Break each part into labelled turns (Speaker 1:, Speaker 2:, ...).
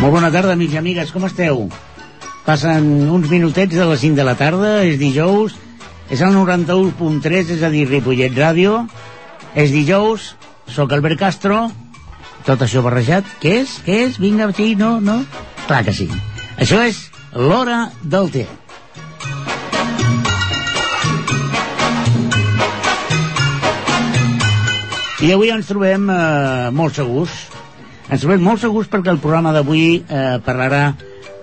Speaker 1: Molt bona tarda, amics i amigues, com esteu? Passen uns minutets de les 5 de la tarda, és dijous, és el 91.3, és a dir, Ripollet Ràdio, és dijous, sóc Albert Castro, tot això barrejat, què és? Què és? Vinga, sí, no, no? Clar que sí. Això és l'hora del té. I avui ens trobem eh, molt segurs. Ens trobem molt segurs perquè el programa d'avui eh, parlarà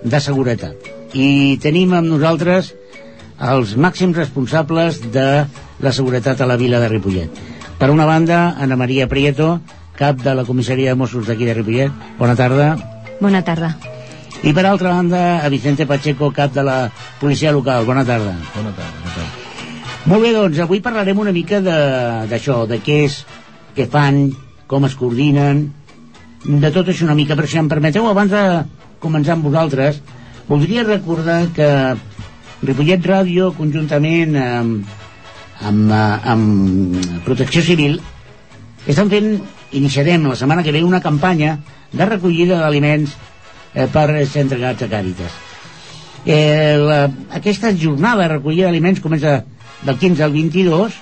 Speaker 1: de seguretat. I tenim amb nosaltres els màxims responsables de la seguretat a la vila de Ripollet. Per una banda, Ana Maria Prieto, cap de la comissaria de Mossos d'aquí de Ripollet. Bona tarda.
Speaker 2: Bona tarda.
Speaker 1: I per altra banda, a Vicente Pacheco, cap de la policia local. Bona tarda.
Speaker 3: Bona tarda. Bona tarda.
Speaker 1: Molt bé, doncs, avui parlarem una mica d'això, de, de què és, què fan, com es coordinen, de tot això una mica, però si em permeteu, abans de començar amb vosaltres, voldria recordar que Ripollet Ràdio, conjuntament amb, amb, eh, amb Protecció Civil, estan fent, iniciarem la setmana que ve una campanya de recollida d'aliments eh, per ser entregats a Càritas. Eh, la, aquesta jornada de recollida d'aliments comença del 15 al 22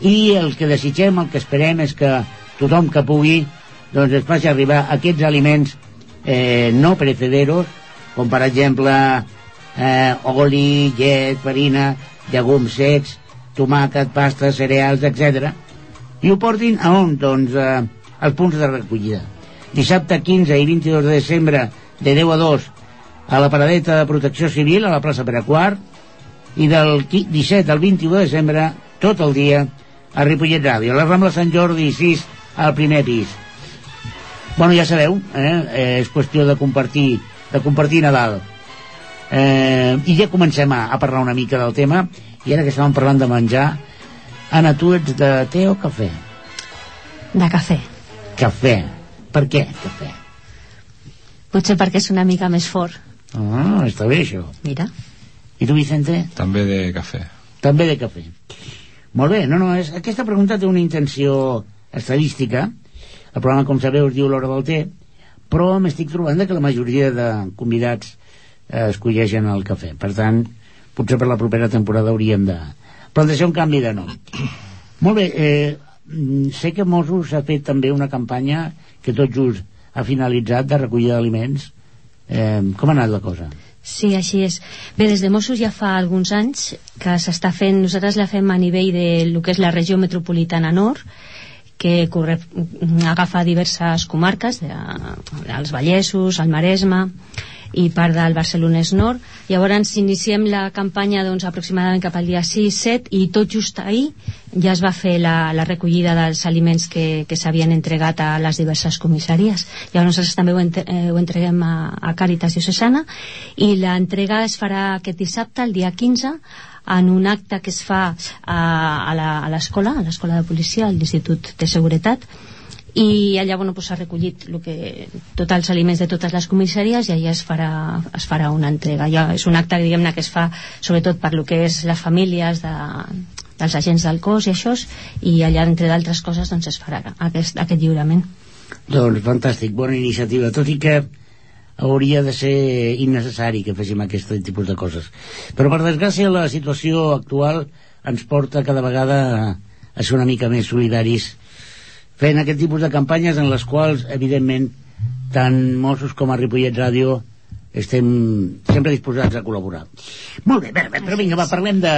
Speaker 1: i el que desitgem, el que esperem és que tothom que pugui doncs es faci arribar aquests aliments eh, no perecederos com per exemple eh, oli, llet, farina llegums secs tomàquet, pasta, cereals, etc. i ho portin a on? Doncs eh, als punts de recollida dissabte 15 i 22 de desembre de 10 a 2 a la paradeta de protecció civil a la plaça Peraquart i del 17 al 21 de desembre tot el dia a Ripollet Ràdio, a la Rambla Sant Jordi 6 al primer pis bueno, ja sabeu eh? eh és qüestió de compartir de compartir Nadal eh, i ja comencem a, a parlar una mica del tema i ara que estàvem parlant de menjar Anna, tu ets de té o cafè?
Speaker 2: De cafè.
Speaker 1: Cafè. Per què cafè?
Speaker 2: Potser perquè és una mica més fort.
Speaker 1: Ah, està bé això.
Speaker 2: Mira.
Speaker 1: I tu, Vicente?
Speaker 3: També de cafè.
Speaker 1: També de cafè. Molt bé, no, no, és, aquesta pregunta té una intenció estadística. El programa, com sabeu, es diu l'hora del té, però m'estic trobant que la majoria de convidats eh, escolleixen el cafè. Per tant, potser per la propera temporada hauríem de plantejar un canvi de nom. Molt bé, eh, sé que Mossos ha fet també una campanya que tot just ha finalitzat de recollida d'aliments. Eh, com ha anat la cosa?
Speaker 2: Sí, així és. Bé, des de Mossos ja fa alguns anys que s'està fent, nosaltres la fem a nivell de lo que és la regió metropolitana nord, que corre, agafa diverses comarques, de, els Vallesos, el Maresme, i part del Barcelonès Nord. Llavors iniciem la campanya doncs, aproximadament cap al dia 6-7 i tot just ahir ja es va fer la, la recollida dels aliments que, que s'havien entregat a les diverses comissaries. Llavors nosaltres també ho, entre, eh, ho entreguem a, a Càritas Diocesana i l'entrega es farà aquest dissabte, el dia 15, en un acte que es fa a, a l'escola, a l'escola de policia, a l'Institut de Seguretat, i allà bueno, pues, s'ha recollit lo que, tots els aliments de totes les comissaries i allà es farà, es farà una entrega. Ja és un acte diguem-ne que es fa sobretot per lo que és les famílies de, dels agents del cos i això i allà entre d'altres coses doncs es farà aquest, aquest lliurament.
Speaker 1: Doncs fantàstic, bona iniciativa tot i que hauria de ser innecessari que féssim aquest tipus de coses. Però per desgràcia la situació actual ens porta cada vegada a ser una mica més solidaris fent aquest tipus de campanyes en les quals, evidentment, tant Mossos com a Ripollet Ràdio estem sempre disposats a col·laborar. Molt bé, bé, bé però vinga, va, parlem de,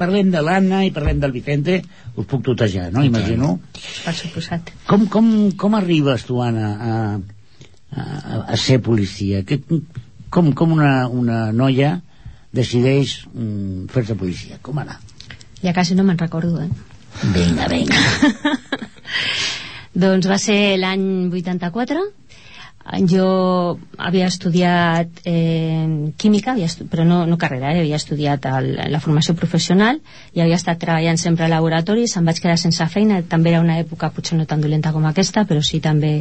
Speaker 1: parlem de l'Anna i parlem del Vicente, us puc tutejar, no? Imagino.
Speaker 2: Per suposat.
Speaker 1: Com, com, com arribes tu, Anna, a, a, a ser policia? Que, com, com una, una noia decideix mm, fer-se policia? Com anar?
Speaker 2: Ja quasi no me'n recordo, eh?
Speaker 1: Vinga, vinga.
Speaker 2: doncs va ser l'any 84 jo havia estudiat eh, química, havia estu però no, no carrera, eh, havia estudiat el, la formació professional i havia estat treballant sempre a laboratoris, em vaig quedar sense feina, també era una època potser no tan dolenta com aquesta, però sí també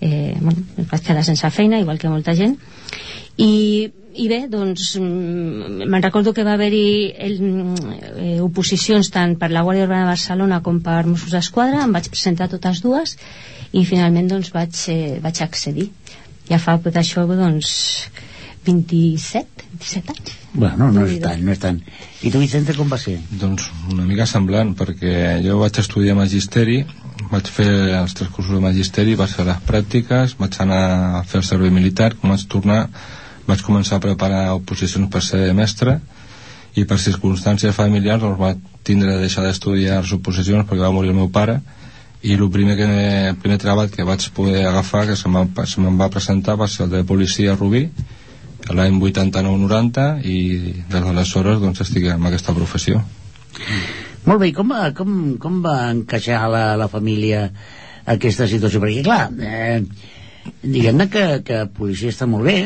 Speaker 2: eh, bueno, em vaig quedar sense feina, igual que molta gent i, i bé, doncs mm, me'n recordo que va haver-hi eh, oposicions tant per la Guàrdia Urbana de Barcelona com per Mossos d'Esquadra. Em vaig presentar totes dues i finalment doncs vaig, eh, vaig accedir. Ja fa tot això doncs 27, 27 anys.
Speaker 1: Bueno, no és tant, no és tant. I tu Vicente com va ser?
Speaker 3: doncs una mica semblant perquè jo vaig estudiar magisteri vaig fer els tres cursos de magisteri vaig fer les pràctiques vaig anar a fer el servei militar quan vaig tornar vaig començar a preparar oposicions per ser mestre i per circumstàncies familiars doncs vaig tindre de deixar d'estudiar les oposicions perquè va morir el meu pare i el primer, que, el primer treball que vaig poder agafar que se me'n se va presentar va ser el de policia Rubí l'any 89-90 i des d'aleshores doncs estic en aquesta professió
Speaker 1: molt bé, com va, com, com va encaixar la, la família aquesta situació? Perquè, clar, eh, diguem-ne que, que policia està molt bé,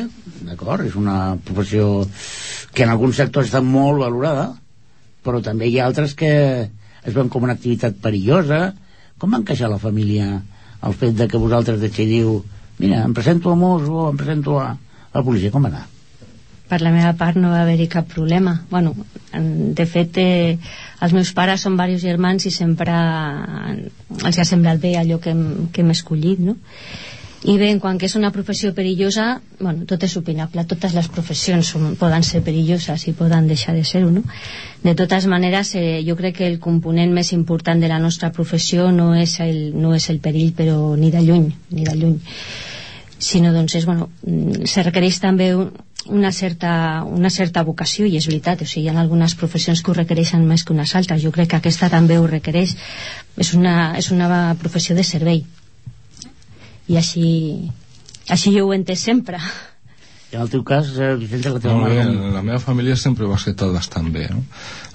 Speaker 1: d'acord? És una professió que en alguns sectors està molt valorada, però també hi ha altres que es veuen com una activitat perillosa, com va encaixar la família el fet de que vosaltres decidiu mira, em presento a Mosso o em presento a, a la policia, com va anar?
Speaker 2: per la meva part no va haver-hi cap problema bueno, de fet eh, els meus pares són diversos germans i sempre els ha semblat bé allò que hem, que hem escollit no? I bé, en quant que és una professió perillosa bueno, tot és opinable, totes les professions són, poden ser perilloses i poden deixar de ser-ho no? de totes maneres eh, jo crec que el component més important de la nostra professió no és el, no és el perill però ni de lluny ni de lluny. Sinó doncs és, bueno, mm, se requereix també una certa, una certa vocació i és veritat, o sigui, hi ha algunes professions que ho requereixen més que unes altres. Jo crec que aquesta també ho requereix. És una, és una professió de servei i així així jo ho he entès sempre
Speaker 1: en el teu cas, eh, Vicente, la teva
Speaker 3: mare... La meva família sempre ho ha acceptat bastant bé, no?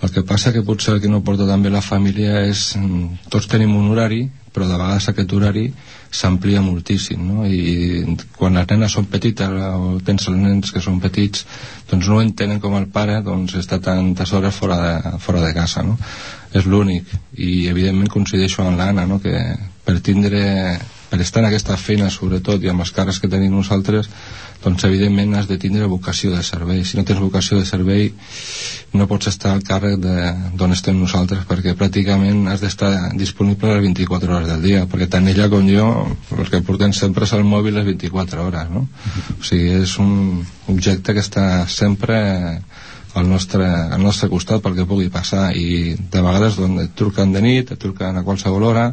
Speaker 3: El que passa que potser el que no porta també la família és... Mm, tots tenim un horari, però de vegades aquest horari s'amplia moltíssim, no? I quan les nenes són petites o tens els nens que són petits, doncs no entenen com el pare doncs, està tantes hores fora de, fora de casa, no? És l'únic. I evidentment coincideixo amb l'Anna, no? Que per tindre per estar en aquesta feina sobretot i amb les cares que tenim nosaltres doncs evidentment has de tindre vocació de servei si no tens vocació de servei no pots estar al càrrec d'on estem nosaltres perquè pràcticament has d'estar disponible les 24 hores del dia perquè tant ella com jo el que portem sempre és el mòbil les 24 hores no? o sigui, és un objecte que està sempre al nostre, al nostre costat pel que pugui passar i de vegades doncs, et truquen de nit, et truquen a qualsevol hora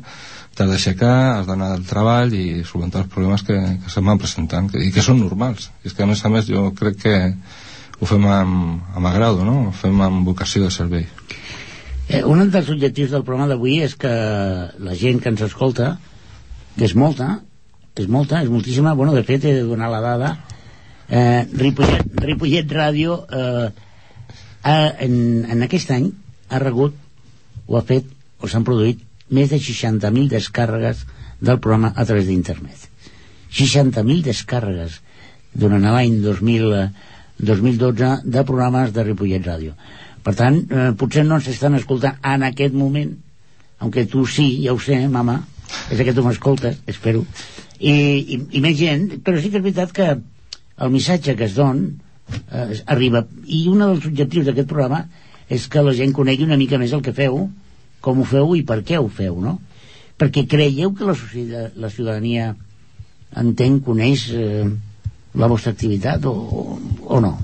Speaker 3: t'has d'aixecar, has d'anar al treball i solventar els problemes que, que se'n van presentant que, i que són normals i és que a més a més jo crec que ho fem amb, amb agrado no? ho fem amb vocació de servei
Speaker 1: eh, un dels objectius del programa d'avui és que la gent que ens escolta que és molta és molta, és moltíssima bueno, de fet he de donar la dada eh, Ripollet, Ripollet Ràdio eh, ha, en, en aquest any ha regut o ha fet o s'han produït més de 60.000 descàrregues del programa a través d'internet. 60.000 descàrregues durant l'any 2000, 2012 de programes de Ripollet Ràdio. Per tant, eh, potser no ens estan escoltant en aquest moment aunque tu sí, ja ho sé, mama. És que tu m'escoltes, espero. I, i, i més gent, però sí que és veritat que el missatge que es don eh, arriba, i un dels objectius d'aquest programa és que la gent conegui una mica més el que feu com ho feu i per què ho feu, no? Perquè creieu que la, societat, la ciutadania entén, coneix eh, la vostra activitat o, o no?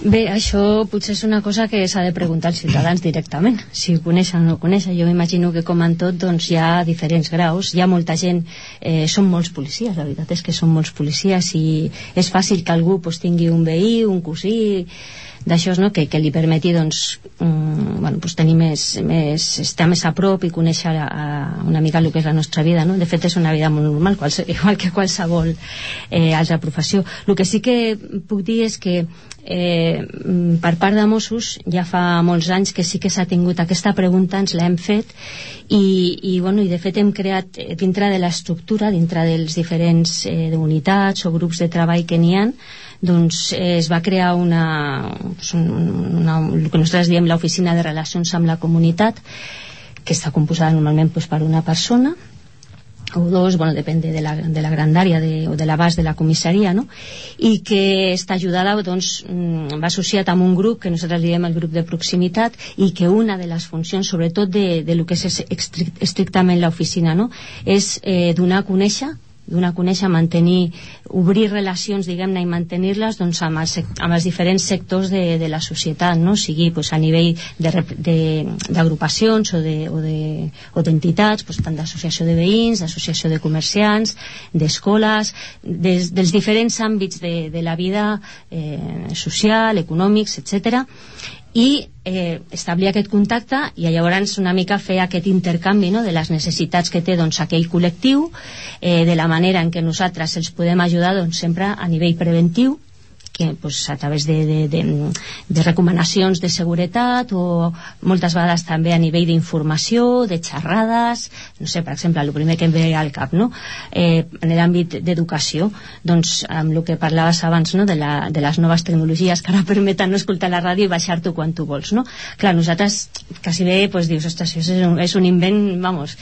Speaker 2: Bé, això potser és una cosa que s'ha de preguntar als ciutadans directament, si ho coneixen o no ho coneixen. Jo m'imagino que, com en tot, doncs, hi ha diferents graus. Hi ha molta gent... Eh, són molts policies, la veritat és que són molts policies i és fàcil que algú pues, tingui un veí, un cosí d'això no? que, que li permeti doncs, um, bueno, pues tenir més, més, estar més a prop i conèixer a, a una mica el que és la nostra vida no? de fet és una vida molt normal quals, igual que qualsevol eh, altra professió el que sí que puc dir és que eh, per part de Mossos ja fa molts anys que sí que s'ha tingut aquesta pregunta, ens l'hem fet i, i, bueno, i de fet hem creat eh, dintre de l'estructura, dintre dels diferents eh, unitats o grups de treball que n'hi han doncs eh, es va crear una, una, el que nosaltres diem l'oficina de relacions amb la comunitat que està composada normalment doncs, per una persona o dos, bueno, depèn de la, de la grandària de, o de l'abast de la comissaria, no? i que està ajudada doncs, mm, va associat amb un grup que nosaltres diem el grup de proximitat i que una de les funcions, sobretot de, de lo que és estrictament l'oficina, no? és eh, donar a conèixer donar a conèixer, mantenir, obrir relacions, diguem-ne, i mantenir-les doncs, amb, els, amb els diferents sectors de, de la societat, no? sigui pues, a nivell d'agrupacions o d'entitats, de, o pues, tant d'associació de veïns, d'associació de comerciants, d'escoles, des, dels diferents àmbits de, de la vida eh, social, econòmics, etc i eh, establir aquest contacte i llavors una mica fer aquest intercanvi no, de les necessitats que té doncs, aquell col·lectiu eh, de la manera en què nosaltres els podem ajudar doncs, sempre a nivell preventiu que pues, a través de, de, de, de recomanacions de seguretat o moltes vegades també a nivell d'informació, de xerrades, no sé, per exemple, el primer que em ve al cap, no? eh, en l'àmbit d'educació, doncs amb el que parlaves abans no? de, la, de les noves tecnologies que ara permeten no escoltar la ràdio i baixar-t'ho quan tu vols, no? Clar, nosaltres quasi bé pues, dius, ostres, és un, és un invent, vamos,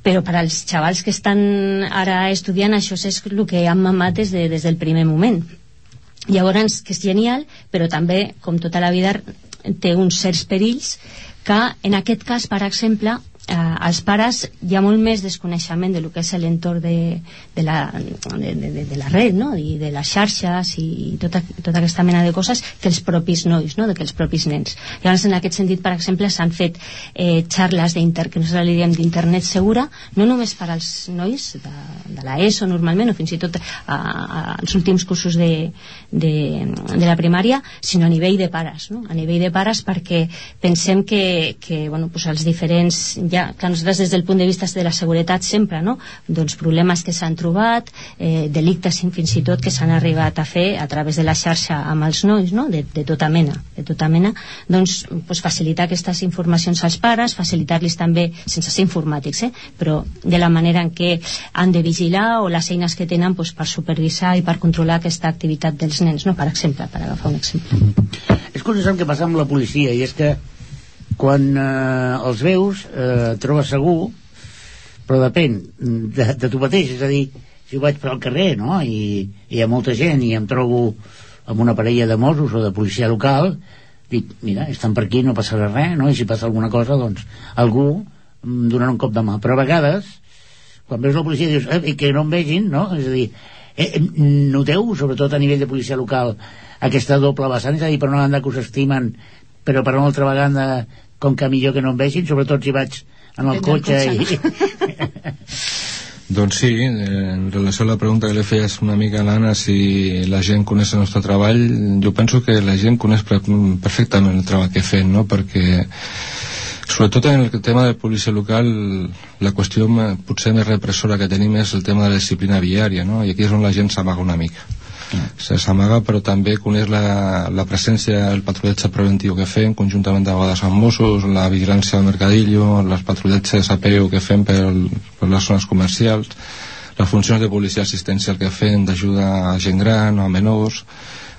Speaker 2: però per als xavals que estan ara estudiant això és el que han mamat des, de, des del primer moment llavors que és genial però també com tota la vida té uns certs perills que en aquest cas per exemple eh, als pares hi ha molt més desconeixement de lo que és l'entorn de, de, la, de, de, de la red no? i de les xarxes i tota, tota aquesta mena de coses que els propis nois, no? que els propis nens llavors en aquest sentit per exemple s'han fet eh, xarles d'inter que nosaltres li diem d'internet segura no només per als nois de, de la ESO normalment o fins i tot a, a, als últims cursos de, de, de la primària sinó a nivell de pares no? a nivell de pares perquè pensem que, que bueno, pues els diferents ja que nosaltres des del punt de vista de la seguretat sempre, no? doncs problemes que s'han trobat, eh, delictes fins i tot que s'han arribat a fer a través de la xarxa amb els nois, no? de, de tota mena, de tota mena, doncs, pues, facilitar aquestes informacions als pares, facilitar-los també, sense ser informàtics, eh? però de la manera en què han de vigilar o les eines que tenen pues, per supervisar i per controlar aquesta activitat dels nens, no? per exemple, per agafar un exemple. Mm
Speaker 1: -hmm. És curiós el que passa amb la policia i és que quan eh, els veus eh, trobes segur però depèn de, de tu mateix és a dir, si vaig per al carrer no? I, i hi ha molta gent i em trobo amb una parella de Mossos o de policia local dic, mira, estan per aquí, no passarà res no? i si passa alguna cosa, doncs algú donarà un cop de mà, però a vegades quan veus la policia dius eh, que no em vegin, no? és a dir eh, eh, noteu, sobretot a nivell de policia local aquesta doble vessant, és a dir, per una banda que us estimen però per una altra vegada com que millor que no em vegin, sobretot si vaig en el cotxe, cotxe i...
Speaker 3: doncs sí, en relació a la pregunta que li feies una mica a l'Anna si la gent coneix el nostre treball jo penso que la gent coneix perfectament el treball que fem no? perquè sobretot en el tema de policia local la qüestió potser més repressora que tenim és el tema de la disciplina viària no? i aquí és on la gent s'amaga una mica se s'amaga però també coneix la, la presència el patrullatge preventiu que fem conjuntament de vegades amb Mossos la vigilància del mercadillo les patrullatges a peu que fem per, per les zones comercials les funcions de policia assistencial que fem d'ajuda a gent gran o a menors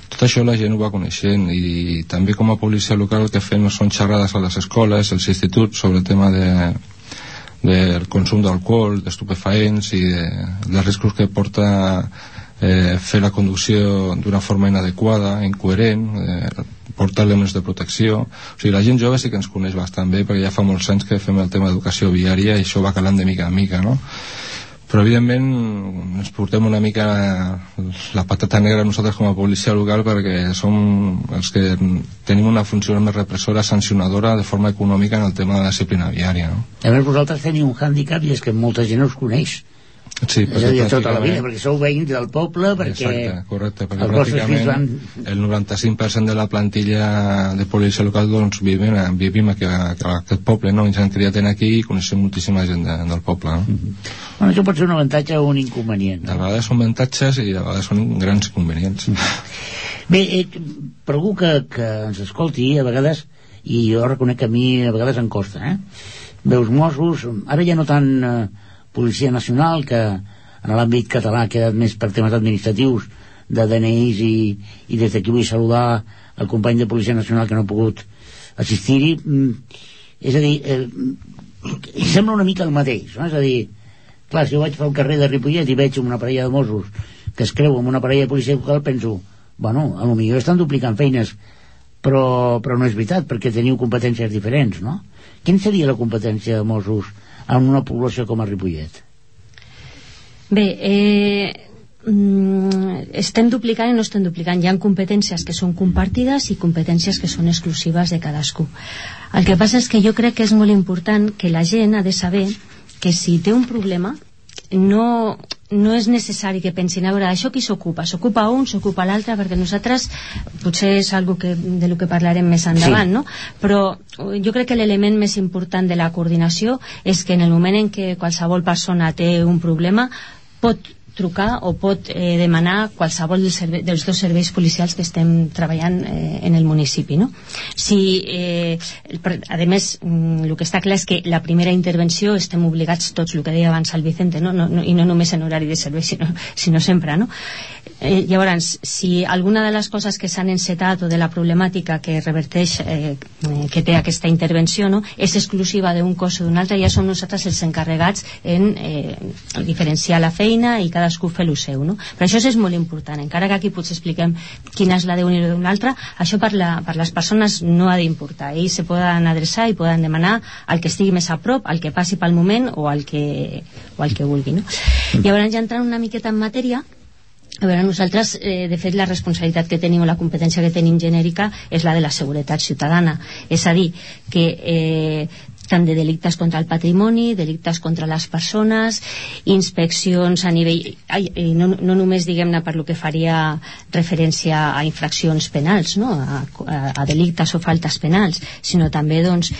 Speaker 3: tot això la gent ho va coneixent i també com a policia local el que fem són xerrades a les escoles, als instituts sobre el tema de, del consum d'alcohol, d'estupefaents i de, dels riscos que porta eh, fer la conducció d'una forma inadequada, incoherent, eh, portar elements de protecció. O sigui, la gent jove sí que ens coneix bastant bé perquè ja fa molts anys que fem el tema d'educació viària i això va calant de mica en mica, no? Però, evidentment, ens portem una mica la patata negra nosaltres com a policia local perquè som els que tenim una funció més repressora, sancionadora de forma econòmica en el tema de la disciplina viària, no?
Speaker 1: A més, vosaltres teniu un hàndicap i és que molta gent us coneix
Speaker 3: Sí,
Speaker 1: és a dir, tota la vida, perquè sou veïns del poble, perquè...
Speaker 3: Exacte, correcte, perquè pràcticament van... el 95% de la plantilla de policia local doncs vivim, vivim aquí, a, a aquest poble, no? Ens han criat aquí i coneixem moltíssima gent de, del poble, no? Mm -hmm.
Speaker 1: Bueno, això pot ser un avantatge o un inconvenient,
Speaker 3: no? De vegades són avantatges i de vegades són grans inconvenients. Mm
Speaker 1: -hmm. Bé, eh, per algú que, que ens escolti, a vegades, i jo reconec que a mi a vegades em costa, eh? Veus Mossos, ara ja no tant... Eh, Policia Nacional, que en l'àmbit català ha quedat més per temes administratius de DNIs i, i des d'aquí vull saludar el company de Policia Nacional que no ha pogut assistir-hi. Mm, és a dir, eh, sembla una mica el mateix, no? És a dir, clar, si jo vaig pel carrer de Ripollet i veig una parella de Mossos que es creu amb una parella de policia local penso, bueno, a lo millor estan duplicant feines però, però no és veritat perquè teniu competències diferents no? quina seria la competència de Mossos en una població com a Ripollet?
Speaker 2: Bé, eh, mm, estem duplicant i no estem duplicant. Hi ha competències que són compartides i competències que són exclusives de cadascú. El que passa és que jo crec que és molt important que la gent ha de saber que si té un problema no, no és necessari que pensin a veure, això qui s'ocupa? S'ocupa un, s'ocupa l'altre, perquè nosaltres potser és algo que, de lo que parlarem més endavant, sí. no? Però jo crec que l'element més important de la coordinació és que en el moment en què qualsevol persona té un problema pot trucar o pot eh, demanar qualsevol dels, dels dos serveis policials que estem treballant eh, en el municipi no? si, eh, a més mm, el que està clar és que la primera intervenció estem obligats tots, el que deia abans el Vicente no? No, no, i no només en horari de servei sinó, sinó sempre no? eh, llavors, si alguna de les coses que s'han encetat o de la problemàtica que reverteix eh, que té aquesta intervenció no? és exclusiva d'un cos o d'un altre, ja som nosaltres els encarregats en eh, diferenciar la feina i cadascú fer lo seu no? però això és molt important, encara que aquí potser expliquem quina és la d'un i d'un altre això per, la, per les persones no ha d'importar ells se poden adreçar i poden demanar al que estigui més a prop, al que passi pel moment o al que, o al que vulgui no? llavors ja entrant una miqueta en matèria a veure, nosaltres, eh, de fet, la responsabilitat que tenim o la competència que tenim genèrica és la de la seguretat ciutadana. És a dir, que eh, tant de delictes contra el patrimoni, delictes contra les persones, inspeccions a nivell... Ai, no, no només, diguem-ne, per lo que faria referència a infraccions penals, no? a, a, delictes o faltes penals, sinó també doncs,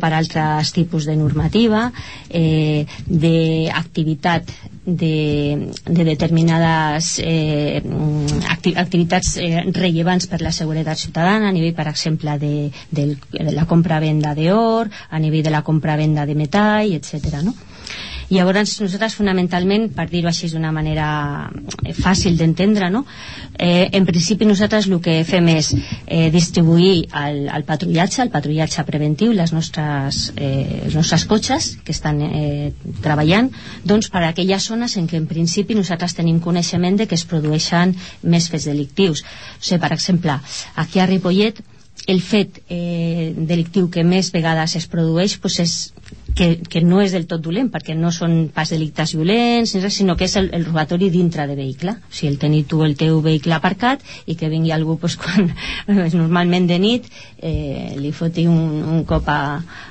Speaker 2: per altres tipus de normativa, eh, d'activitat de, de determinades eh, acti activitats eh, rellevants per la seguretat ciutadana a nivell, per exemple, de, de, de la compra-venda d'or, a nivell de la compra-venda de metall, etc. No? Llavors, nosaltres fonamentalment, per dir-ho així d'una manera eh, fàcil d'entendre, no? eh, en principi nosaltres el que fem és eh, distribuir el, el patrullatge, el patrullatge preventiu, les nostres, eh, els nostres cotxes que estan eh, treballant, doncs per a aquelles zones en què en principi nosaltres tenim coneixement de que es produeixen més fets delictius. O sigui, per exemple, aquí a Ripollet el fet eh, delictiu que més vegades es produeix pues és que, que no és del tot dolent perquè no són pas delictes violents sinó que és el, el robatori dintre de vehicle o sigui, el tenir tu el teu vehicle aparcat i que vingui algú pues, quan normalment de nit eh, li foti un, un cop a,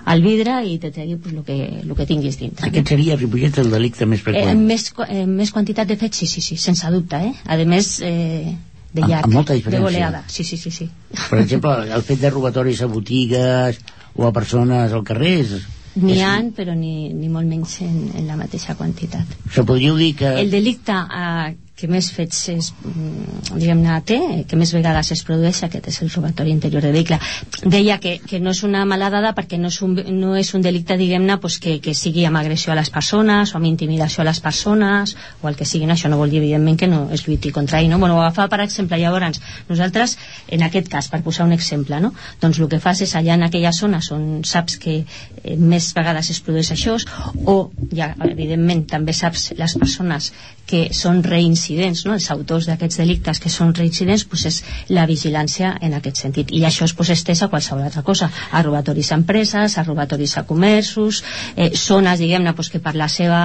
Speaker 2: al vidre i te tregui pues, el, que, el que tinguis dintre
Speaker 1: aquest seria Ripollet el delicte més freqüent
Speaker 2: eh, més, eh, més quantitat de fets sí, sí, sí, sense dubte eh? a més eh, de llarg,
Speaker 1: amb, amb molta diferència.
Speaker 2: de goleada sí, sí, sí, sí.
Speaker 1: per exemple, el fet de robatoris a botigues o a persones al carrer és,
Speaker 2: N'hi ha, però ni, ni molt menys en, en la mateixa quantitat.
Speaker 1: Això podríeu dir que...
Speaker 2: El delicte eh, que més fets és, mm, diguem-ne, té, que més vegades es produeix, aquest és el robatori interior de vehicle. Deia que, que no és una mala dada perquè no és un, no és un delicte, diguem-ne, pues, que, que sigui amb agressió a les persones o amb intimidació a les persones o el que sigui, això no vol dir, evidentment, que no es lluiti contra ell, no? Bueno, agafar, per exemple, llavors, nosaltres, en aquest cas, per posar un exemple, no? Doncs el que fas és allà en aquella zona on saps que eh, més vegades es produeix això, o, ja, evidentment, també saps les persones que són reincidents, no? els autors d'aquests delictes que són reincidents, pues és la vigilància en aquest sentit. I això es pues, estès a qualsevol altra cosa, a robatoris a empreses, a robatoris a comerços, eh, zones, diguem-ne, pues, que per la seva,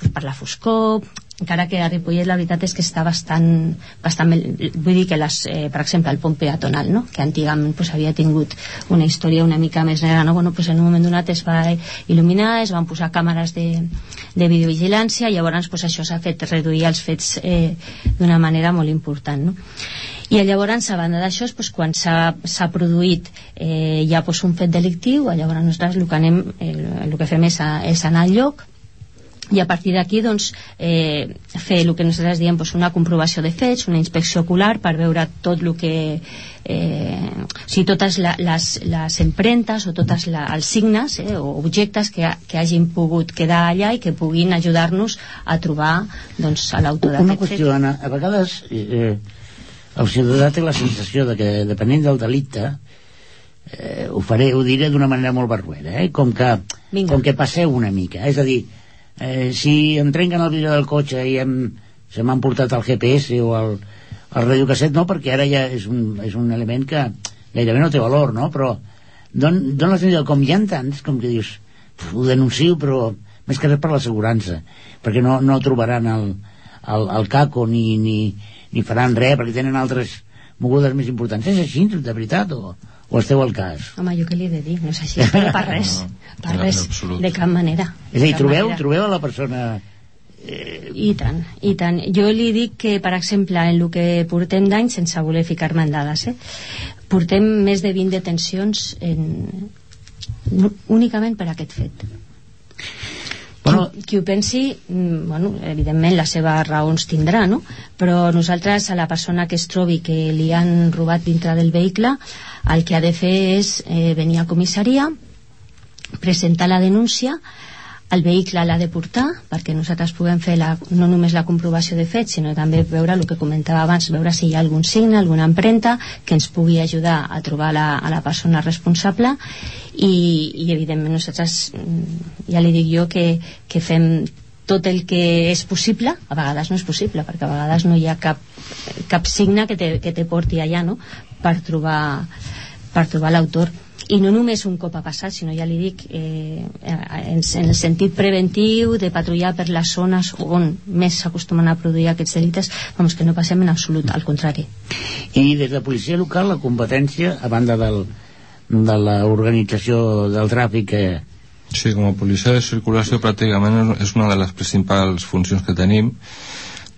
Speaker 2: pues, per la foscor, encara que a Ripollet la veritat és que està bastant, bastant vull dir que les, eh, per exemple el pont peatonal no? que antigament pues, havia tingut una història una mica més negra no? bueno, pues, en un moment donat es va il·luminar es van posar càmeres de, de videovigilància i llavors pues, això s'ha fet reduir els fets eh, d'una manera molt important no? i llavors a banda d'això pues, quan s'ha produït eh, ja pues, un fet delictiu llavors nosaltres el que, anem, el, el que fem és, a, és anar al lloc i a partir d'aquí doncs, eh, fer el que nosaltres diem doncs, una comprovació de fets, una inspecció ocular per veure tot el que eh, o sigui, totes la, les, les empremtes o tots els signes eh, o objectes que, que hagin pogut quedar allà i que puguin ajudar-nos a trobar doncs, a l'autor
Speaker 1: d'aquest fet. Una qüestió, fet. Anna, a vegades eh, el ciutadà té la sensació de que depenent del delicte eh, ho faré, ho diré d'una manera molt barruera, eh? com, que, Vinga. com que passeu una mica, és a dir, eh, si em trenquen el vidre del cotxe i em, se m'han portat el GPS o el, el radiocasset no, perquè ara ja és un, és un element que gairebé no té valor, no? Però don, la sensació, com hi ha tants, com que dius, ho denuncio, però més que res per l'assegurança, perquè no, no trobaran el, el, el caco ni, ni, ni faran res, perquè tenen altres mogudes més importants. És així, de veritat, o, o esteu al cas?
Speaker 2: Home, jo què li he de dir? No és així, però per res, per res, de cap manera.
Speaker 1: És a dir, trobeu, trobeu a la persona
Speaker 2: Eh... I tant, i tant. Jo li dic que, per exemple, en el que portem d'any, sense voler ficar-me en dades, eh, portem més de 20 detencions en... únicament per aquest fet. Bueno, qui, ho pensi, mm, bueno, evidentment les seves raons tindrà, no? Però nosaltres, a la persona que es trobi que li han robat dintre del vehicle, el que ha de fer és eh, venir a comissaria, presentar la denúncia, el vehicle l'ha de portar perquè nosaltres puguem fer la, no només la comprovació de fet sinó també veure el que comentava abans veure si hi ha algun signe, alguna empremta que ens pugui ajudar a trobar la, a la persona responsable. I, i evidentment nosaltres mm, ja li dic jo que, que fem tot el que és possible, a vegades no és possible perquè a vegades no hi ha cap, cap signe que te, que te porti allà no? per trobar per trobar l'autor i no només un cop ha passat, sinó ja li dic eh, en, en el sentit preventiu de patrullar per les zones on més s'acostumen a produir aquests delites vamos, que no passem en absolut, al contrari.
Speaker 1: I des de policia local la competència a banda del, de l'organització del tràfic eh...
Speaker 3: Sí, com a policia de circulació pràcticament és una de les principals funcions que tenim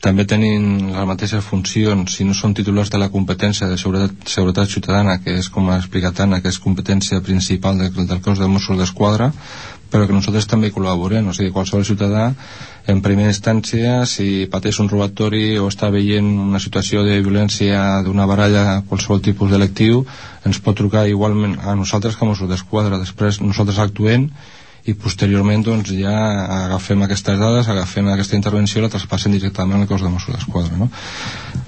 Speaker 3: també tenim les mateixes funcions si no són titulars de la competència de seguretat, seguretat ciutadana que és com ha explicat Anna que és competència principal del, del cos de Mossos d'Esquadra però que nosaltres també col·laborem. O sigui, qualsevol ciutadà en primera instància si pateix un robatori o està veient una situació de violència d'una baralla qualsevol tipus delictiu ens pot trucar igualment a nosaltres que a Mossos d'Esquadra. Després nosaltres actuem i posteriorment doncs, ja agafem aquestes dades, agafem aquesta intervenció i la traspassem directament al cos de Mossos d'Esquadra. No?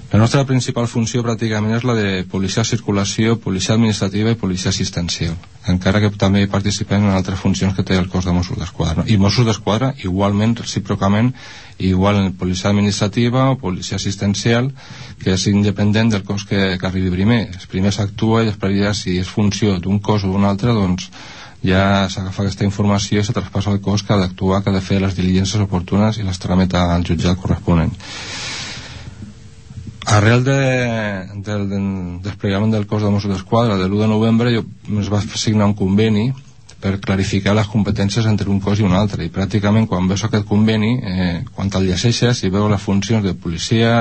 Speaker 3: La nostra principal funció pràcticament és la de policia circulació, policia administrativa i policia assistencial, encara que també participem en altres funcions que té el cos de Mossos d'Esquadra. No? I Mossos d'Esquadra, igualment, recíprocament, igual en policia administrativa o policia assistencial, que és independent del cos que, que arribi primer. Primer s'actua i després ja si és funció d'un cos o d'un altre, doncs ja s'agafa aquesta informació i se traspassa al cos que ha d'actuar, que ha de fer les diligències oportunes i les trameta al jutjat corresponent. Arrel de, del de, desplegament del cos de Mossos d'Esquadra de l'1 de novembre jo, es va signar un conveni per clarificar les competències entre un cos i un altre i pràcticament quan veus aquest conveni eh, quan te'l llegeixes i veus les funcions de policia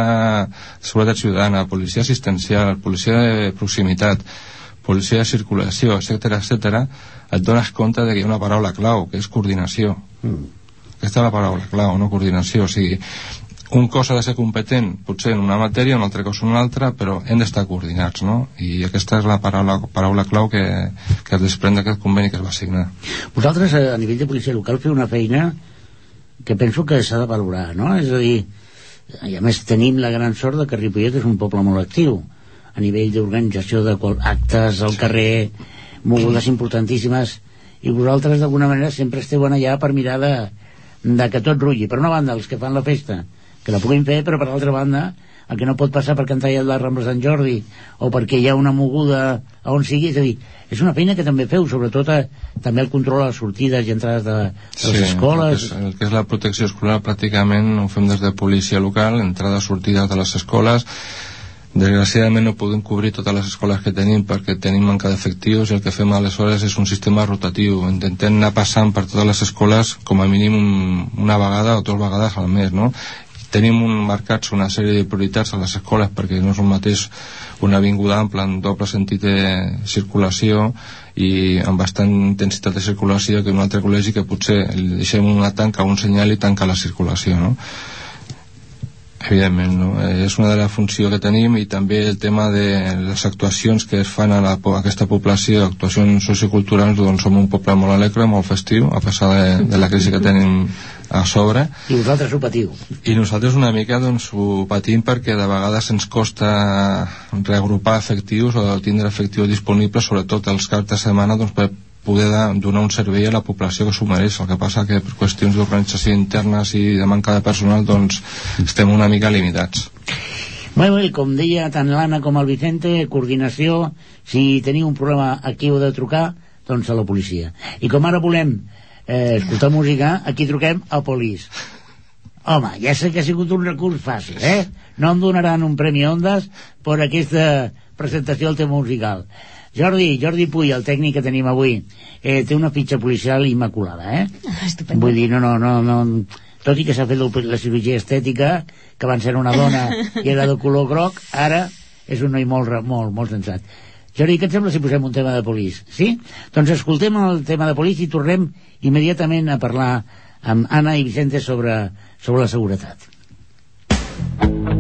Speaker 3: seguretat ciutadana, policia assistencial policia de proximitat policia de circulació, etc etc et dones compte de que hi ha una paraula clau, que és coordinació. Mm. Aquesta és la paraula clau, no coordinació. O sigui, un cos ha de ser competent, potser en una matèria, un altre cos en una altra, però hem d'estar coordinats, no? I aquesta és la paraula, paraula clau que, que es desprèn d'aquest conveni que es va signar.
Speaker 1: Vosaltres, eh, a nivell de policia local, feu una feina que penso que s'ha de valorar, no? És a dir, i a més tenim la gran sort de que Ripollet és un poble molt actiu a nivell d'organització de actes al carrer mogudes importantíssimes i vosaltres d'alguna manera sempre esteu allà per mirar de, de que tot rulli per una banda els que fan la festa que la puguin fer però per l'altra banda el que no pot passar perquè han tallat la Rambla Sant Jordi o perquè hi ha una moguda a on sigui, és a dir, és una feina que també feu, sobretot a, també el control a les sortides i entrades de, de sí, les escoles.
Speaker 3: El que, és, el que és la protecció escolar pràcticament ho fem des de policia local, entrades, sortides de les escoles, Desgraciadament no podem cobrir totes les escoles que tenim perquè tenim manca d'efectius i el que fem aleshores és un sistema rotatiu. Intentem anar passant per totes les escoles com a mínim una vegada o dues vegades al mes, no? Tenim un, marcats una sèrie de prioritats a les escoles perquè no és el mateix una avinguda ampla en doble sentit de circulació i amb bastant intensitat de circulació que un altre col·legi que potser deixem una tanca, un senyal i tanca la circulació, no? Evidentment, no? és una de les funcions que tenim i també el tema de les actuacions que es fan a, la, a aquesta població, actuacions socioculturals, doncs som un poble molt alegre, molt festiu, a pesar de, de la crisi que tenim a sobre.
Speaker 1: I vosaltres ho patiu.
Speaker 3: I nosaltres una mica doncs, ho patim perquè de vegades ens costa reagrupar efectius o tindre efectiu disponible, sobretot els caps de setmana, doncs, per poder de, donar un servei a la població que s'ho mereix el que passa que per qüestions d'organització internes i de manca de personal doncs estem una mica limitats
Speaker 1: Bé, bé, com deia tant l'Anna com el Vicente, coordinació, si teniu un problema aquí heu de trucar, doncs a la policia. I com ara volem eh, escoltar música, aquí truquem al polis. Home, ja sé que ha sigut un recurs fàcil, eh? No em donaran un premi Ondas per aquesta presentació del tema musical. Jordi, Jordi Puy, el tècnic que tenim avui, eh, té una fitxa policial immaculada, eh?
Speaker 2: Estupendo.
Speaker 1: Vull dir, no, no, no, no tot i que s'ha fet la cirurgia estètica que abans era una dona i era de color groc ara és un noi molt, molt, molt sensat Jordi, què et sembla si posem un tema de polis? Sí? Doncs escoltem el tema de polis i tornem immediatament a parlar amb Anna i Vicente sobre, sobre la seguretat.
Speaker 4: Every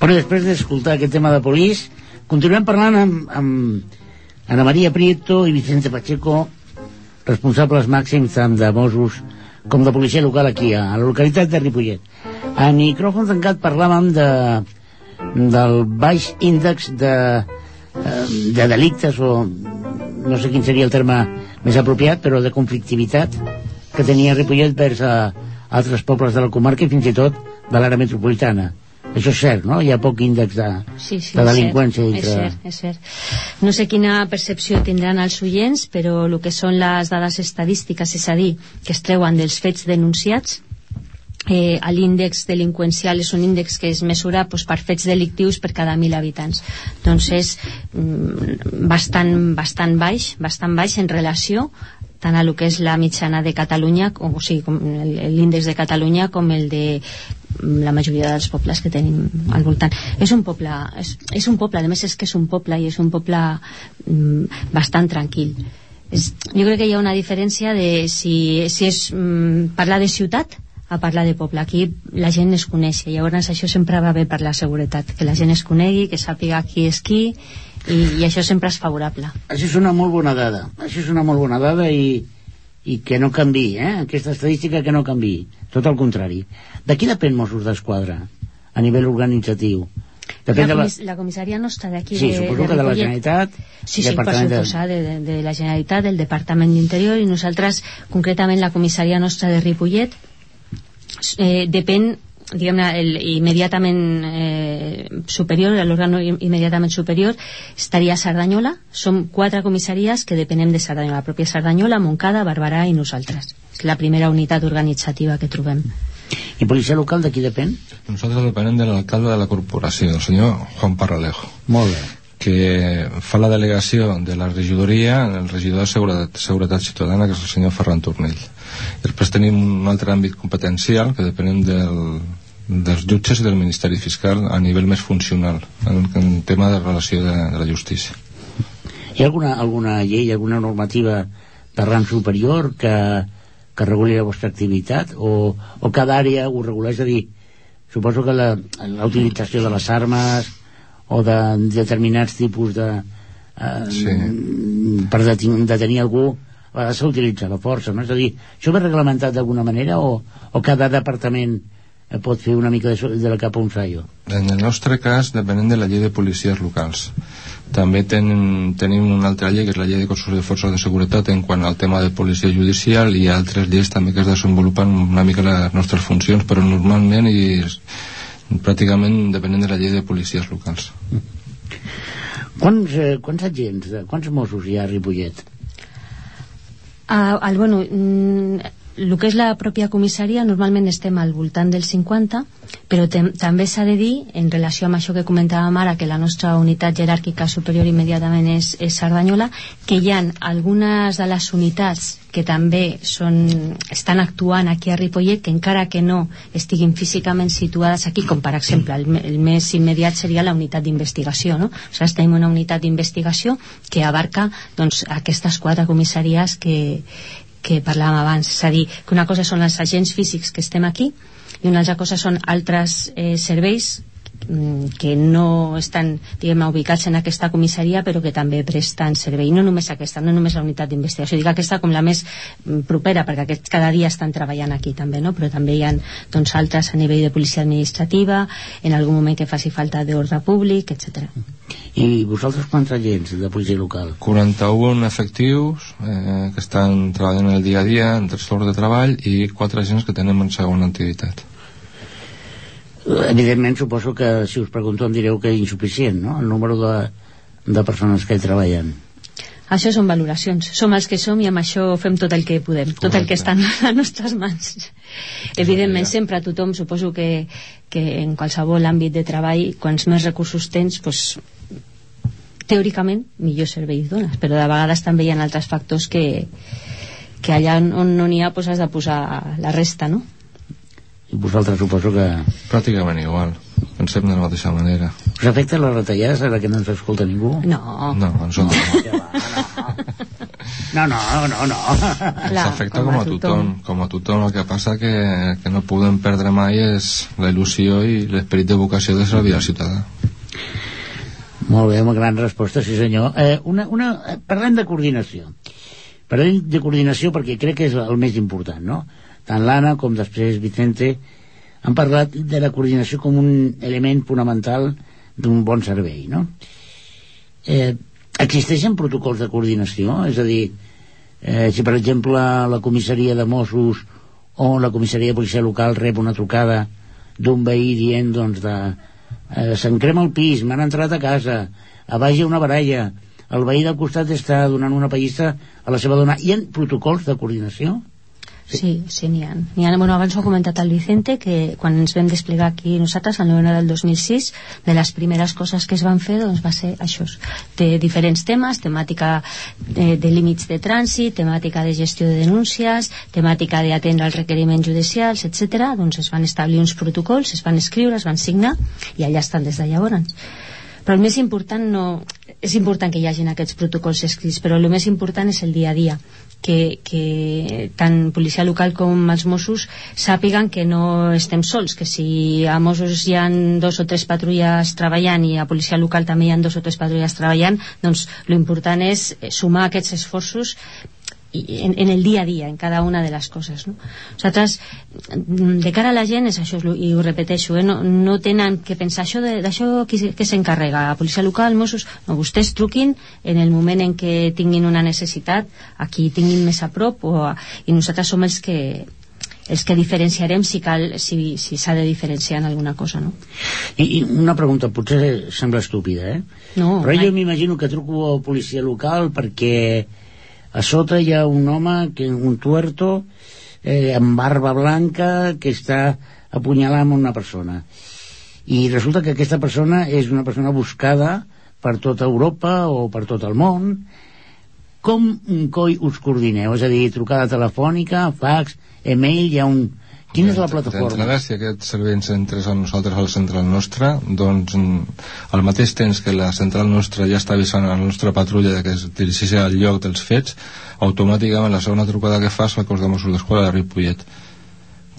Speaker 1: Bueno, després d'escoltar aquest tema de polis, continuem parlant amb, amb Ana Maria Prieto i Vicente Pacheco, responsables màxims tant de Mossos com de policia local aquí, a la localitat de Ripollet. A micròfon tancat parlàvem de, del baix índex de, eh, de delictes o no sé quin seria el terme més apropiat, però de conflictivitat que tenia Ripollet vers a altres pobles de la comarca i fins i tot de l'àrea metropolitana. Això és cert, no? Hi ha poc índex de,
Speaker 2: Sí, sí,
Speaker 1: de
Speaker 2: és
Speaker 1: delinqüència
Speaker 2: cert,
Speaker 1: dintre...
Speaker 2: és cert, és cert. No sé quina percepció tindran els oients, però el que són les dades estadístiques, és a dir, que es treuen dels fets denunciats, eh, l'índex delinqüencial és un índex que es mesura doncs, per fets delictius per cada 1.000 habitants doncs és mm, bastant, bastant baix bastant baix en relació tant a lo que és la mitjana de Catalunya com, o sigui, l'índex de Catalunya com el de la majoria dels pobles que tenim al voltant. És un poble, és, és un poble, a més és que és un poble i és un poble mm, bastant tranquil. És, jo crec que hi ha una diferència de si, si és mm, parlar de ciutat a parlar de poble. Aquí la gent es coneix i llavors això sempre va bé per la seguretat, que la gent es conegui, que sàpiga qui és qui i, i això sempre és favorable.
Speaker 1: Això és una molt bona dada. Això és una molt bona dada i, i que no canvi, eh? Aquesta estadística que no canvi. Tot el contrari. De qui depèn Mossos d'Esquadra a nivell organitzatiu?
Speaker 2: La,
Speaker 1: Depèn de la...
Speaker 2: comis la comissaria nostra d'aquí
Speaker 1: Sí,
Speaker 2: de,
Speaker 1: suposo
Speaker 2: de
Speaker 1: que de la. Generalitat,
Speaker 2: Sí, sí, per suposar, de, de, de la Generalitat, del Departament d'Interior i nosaltres, concretament la comissaria nostra de Ripollet, eh, depèn diguem-ne, el immediatament eh, superior, l'òrgan immediatament superior estaria a Cerdanyola. Som quatre comissaries que depenem de Cerdanyola, la pròpia Cerdanyola, Montcada, Barberà i nosaltres. És la primera unitat organitzativa que trobem.
Speaker 1: I policia local de qui depèn?
Speaker 3: Nosaltres depenem de l'alcalde de la corporació, el senyor Juan Parralejo,
Speaker 1: Molt bé.
Speaker 3: Que fa la delegació de la regidoria el regidor de Seguretat, Seguretat Ciutadana, que és el senyor Ferran Tornell. Després tenim un altre àmbit competencial, que depenem del, dels jutges i del Ministeri Fiscal a nivell més funcional, en, en tema de relació de, de la justícia.
Speaker 1: Hi ha alguna, alguna llei, alguna normativa de rang superior que, que reguli la vostra activitat o, o cada àrea ho regula? És a dir, suposo que la, la utilització de les armes o de determinats tipus de... Eh,
Speaker 3: Sí.
Speaker 1: per detenir, detenir algú a vegades s'utilitza la força, no? És a dir, això ve reglamentat d'alguna manera o, o cada departament eh, pot fer una mica de, de la capa un saio?
Speaker 3: En el nostre cas depenem de la llei de policies locals. També tenim, tenim una altra llei, que és la llei de cossos de forces de seguretat en quant al tema de policia judicial i altres lleis també que es desenvolupen una mica les nostres funcions, però normalment i pràcticament depenent de la llei de policies locals.
Speaker 1: Quants, eh, quants agents, eh, quants Mossos hi ha a Ripollet?
Speaker 2: Ah, el, bueno, mm, el que és la pròpia comissaria normalment estem al voltant del 50 però també s'ha de dir en relació amb això que comentàvem ara que la nostra unitat jeràrquica superior immediatament és, és Cerdanyola que hi ha algunes de les unitats que també són, estan actuant aquí a Ripollet que encara que no estiguin físicament situades aquí com per exemple el, el més immediat seria la unitat d'investigació no? o sigui, tenim una unitat d'investigació que abarca doncs, aquestes quatre comissaries que, que parlàvem abans, és a dir, que una cosa són els agents físics que estem aquí i una altra cosa són altres eh, serveis que no estan diguem ubicats en aquesta comissaria però que també presten servei no només aquesta, no només la unitat d'investigació dic aquesta com la més mm, propera perquè aquests cada dia estan treballant aquí també no? però també hi ha doncs, altres a nivell de policia administrativa en algun moment que faci falta d'ordre públic, etc.
Speaker 1: I vosaltres quants agents de policia local?
Speaker 3: 41 efectius eh, que estan treballant el dia a dia en tres torns de treball i quatre agents que tenen en segona activitat.
Speaker 1: Evidentment, suposo que si us pregunto em direu que és insuficient, no?, el número de, de persones que hi treballen.
Speaker 2: Això són valoracions. Som els que som i amb això fem tot el que podem, tot el que està a les nostres mans. Evidentment, sempre tothom, suposo que, que en qualsevol àmbit de treball, quants més recursos tens, doncs, teòricament, millor servei dones, però de vegades també hi ha altres factors que, que allà on no n'hi ha doncs has de posar la resta, no?
Speaker 1: I vosaltres suposo que...
Speaker 3: Pràcticament igual. Pensem de la mateixa manera.
Speaker 1: Us afecta les retallades ara que no ens escolta ningú?
Speaker 2: No.
Speaker 3: No,
Speaker 1: va, no, no, no, no. no.
Speaker 3: Ens afecta com a tothom, com a tothom. El que passa que, que no podem perdre mai és la il·lusió i l'esperit de vocació de servir al ciutadà.
Speaker 1: Molt bé, una gran resposta, sí senyor. Eh, una, una, eh, parlem de coordinació. Parlem de coordinació perquè crec que és el més important, no? Tant l'Anna com després Vicente han parlat de la coordinació com un element fonamental d'un bon servei, no? Eh, existeixen protocols de coordinació? És a dir, eh, si per exemple la comissaria de Mossos o la comissaria de policia local rep una trucada d'un veí dient doncs de eh, se'n crema el pis, m'han entrat a casa a baix hi ha una baralla el veí del costat està donant una pallissa a la seva dona hi ha protocols de coordinació?
Speaker 2: Sí, sí, n'hi ha. N'hi ha. Bueno, abans ho ha comentat el Vicente, que quan ens vam desplegar aquí nosaltres, al novembre del 2006, de les primeres coses que es van fer doncs, va ser això, de diferents temes, temàtica de, de límits de trànsit, temàtica de gestió de denúncies, temàtica d'atendre els requeriments judicials, etc. Doncs es van establir uns protocols, es van escriure, es van signar, i allà estan des de llavors. Però el més important no... És important que hi hagin aquests protocols escrits, però el més important és el dia a dia que, que tant policia local com els Mossos sàpiguen que no estem sols, que si a Mossos hi han dos o tres patrulles treballant i a policia local també hi han dos o tres patrulles treballant, doncs l'important és sumar aquests esforços en, en el dia a dia, en cada una de les coses no? nosaltres, mm, de cara a la gent és això, i ho repeteixo eh? no, no tenen que pensar això d'això qui, qui s'encarrega, la policia local, Mossos no, vostès truquin en el moment en què tinguin una necessitat aquí tinguin més a prop o, a- i nosaltres som els que els que diferenciarem si cal si s'ha si de diferenciar en alguna cosa no?
Speaker 1: I, I una pregunta, potser sembla estúpida, eh?
Speaker 2: No,
Speaker 1: Però
Speaker 2: mai.
Speaker 1: jo m'imagino que truco a policia local perquè a sota hi ha un home, que un tuerto, eh, amb barba blanca, que està apunyalant una persona. I resulta que aquesta persona és una persona buscada per tota Europa o per tot el món. Com un coi us coordineu? És a dir, trucada telefònica, fax, email, hi ha un... Quina és la plataforma?
Speaker 3: D'entrada, si aquest servei ens entres a nosaltres a la central nostra, doncs mm, al mateix temps que la central nostra ja està avisant a la nostra patrulla de que es dirigeixi al lloc dels fets, automàticament la segona trucada que fa és al cos de Mossos d'Esquadra de Ripollet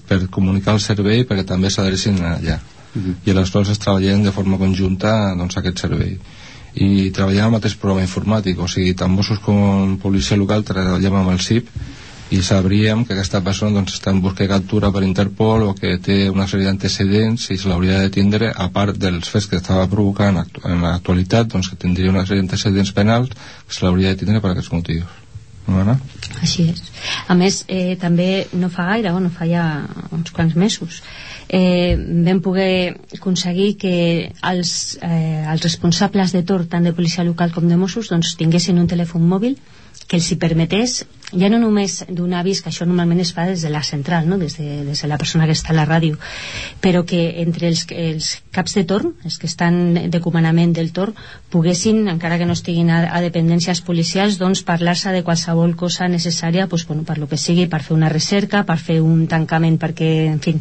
Speaker 3: per comunicar el servei perquè també s'adrecin allà.
Speaker 1: Mhm.
Speaker 3: I aleshores treballem de forma conjunta doncs, aquest servei i treballem al mateix programa informàtic o sigui, tant Mossos com policia local treballem amb el CIP i sabríem que aquesta persona doncs, està en busca i captura per Interpol o que té una sèrie d'antecedents i se l'hauria de tindre a part dels fets que estava provocant en l'actualitat doncs que tindria una sèrie d'antecedents penals que se l'hauria de tindre per aquests motius no?
Speaker 2: Així és. A més, eh, també no fa gaire, bueno, fa ja uns quants mesos, eh, vam poder aconseguir que els, eh, els responsables de torn, tant de policia local com de Mossos, doncs, tinguessin un telèfon mòbil que els hi permetés ja no només donar avís, que això normalment es fa des de la central, no? des, de, des de la persona que està a la ràdio, però que entre els, els caps de torn, els que estan de comandament del torn, poguessin, encara que no estiguin a, a dependències policials, doncs parlar-se de qualsevol cosa necessària doncs, bueno, per lo que sigui, per fer una recerca, per fer un tancament, perquè, en fi,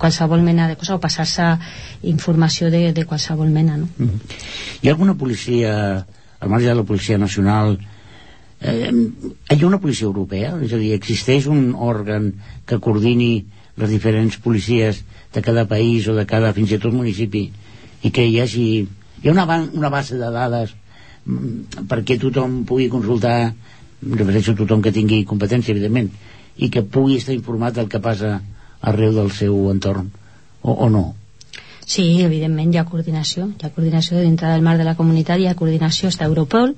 Speaker 2: qualsevol mena de cosa, o passar-se informació de, de qualsevol mena, no?
Speaker 1: Mhm. Hi ha alguna policia, al marge de la policia nacional, eh, hi ha una policia europea? És a dir, existeix un òrgan que coordini les diferents policies de cada país o de cada fins i tot municipi i que hi hagi hi ha una, una base de dades mm, perquè tothom pugui consultar refereixo a tothom que tingui competència evidentment i que pugui estar informat del que passa arreu del seu entorn o, o no
Speaker 2: Sí, evidentment hi ha coordinació, hi ha coordinació dintre del marc de la comunitat, hi ha coordinació, està Europol.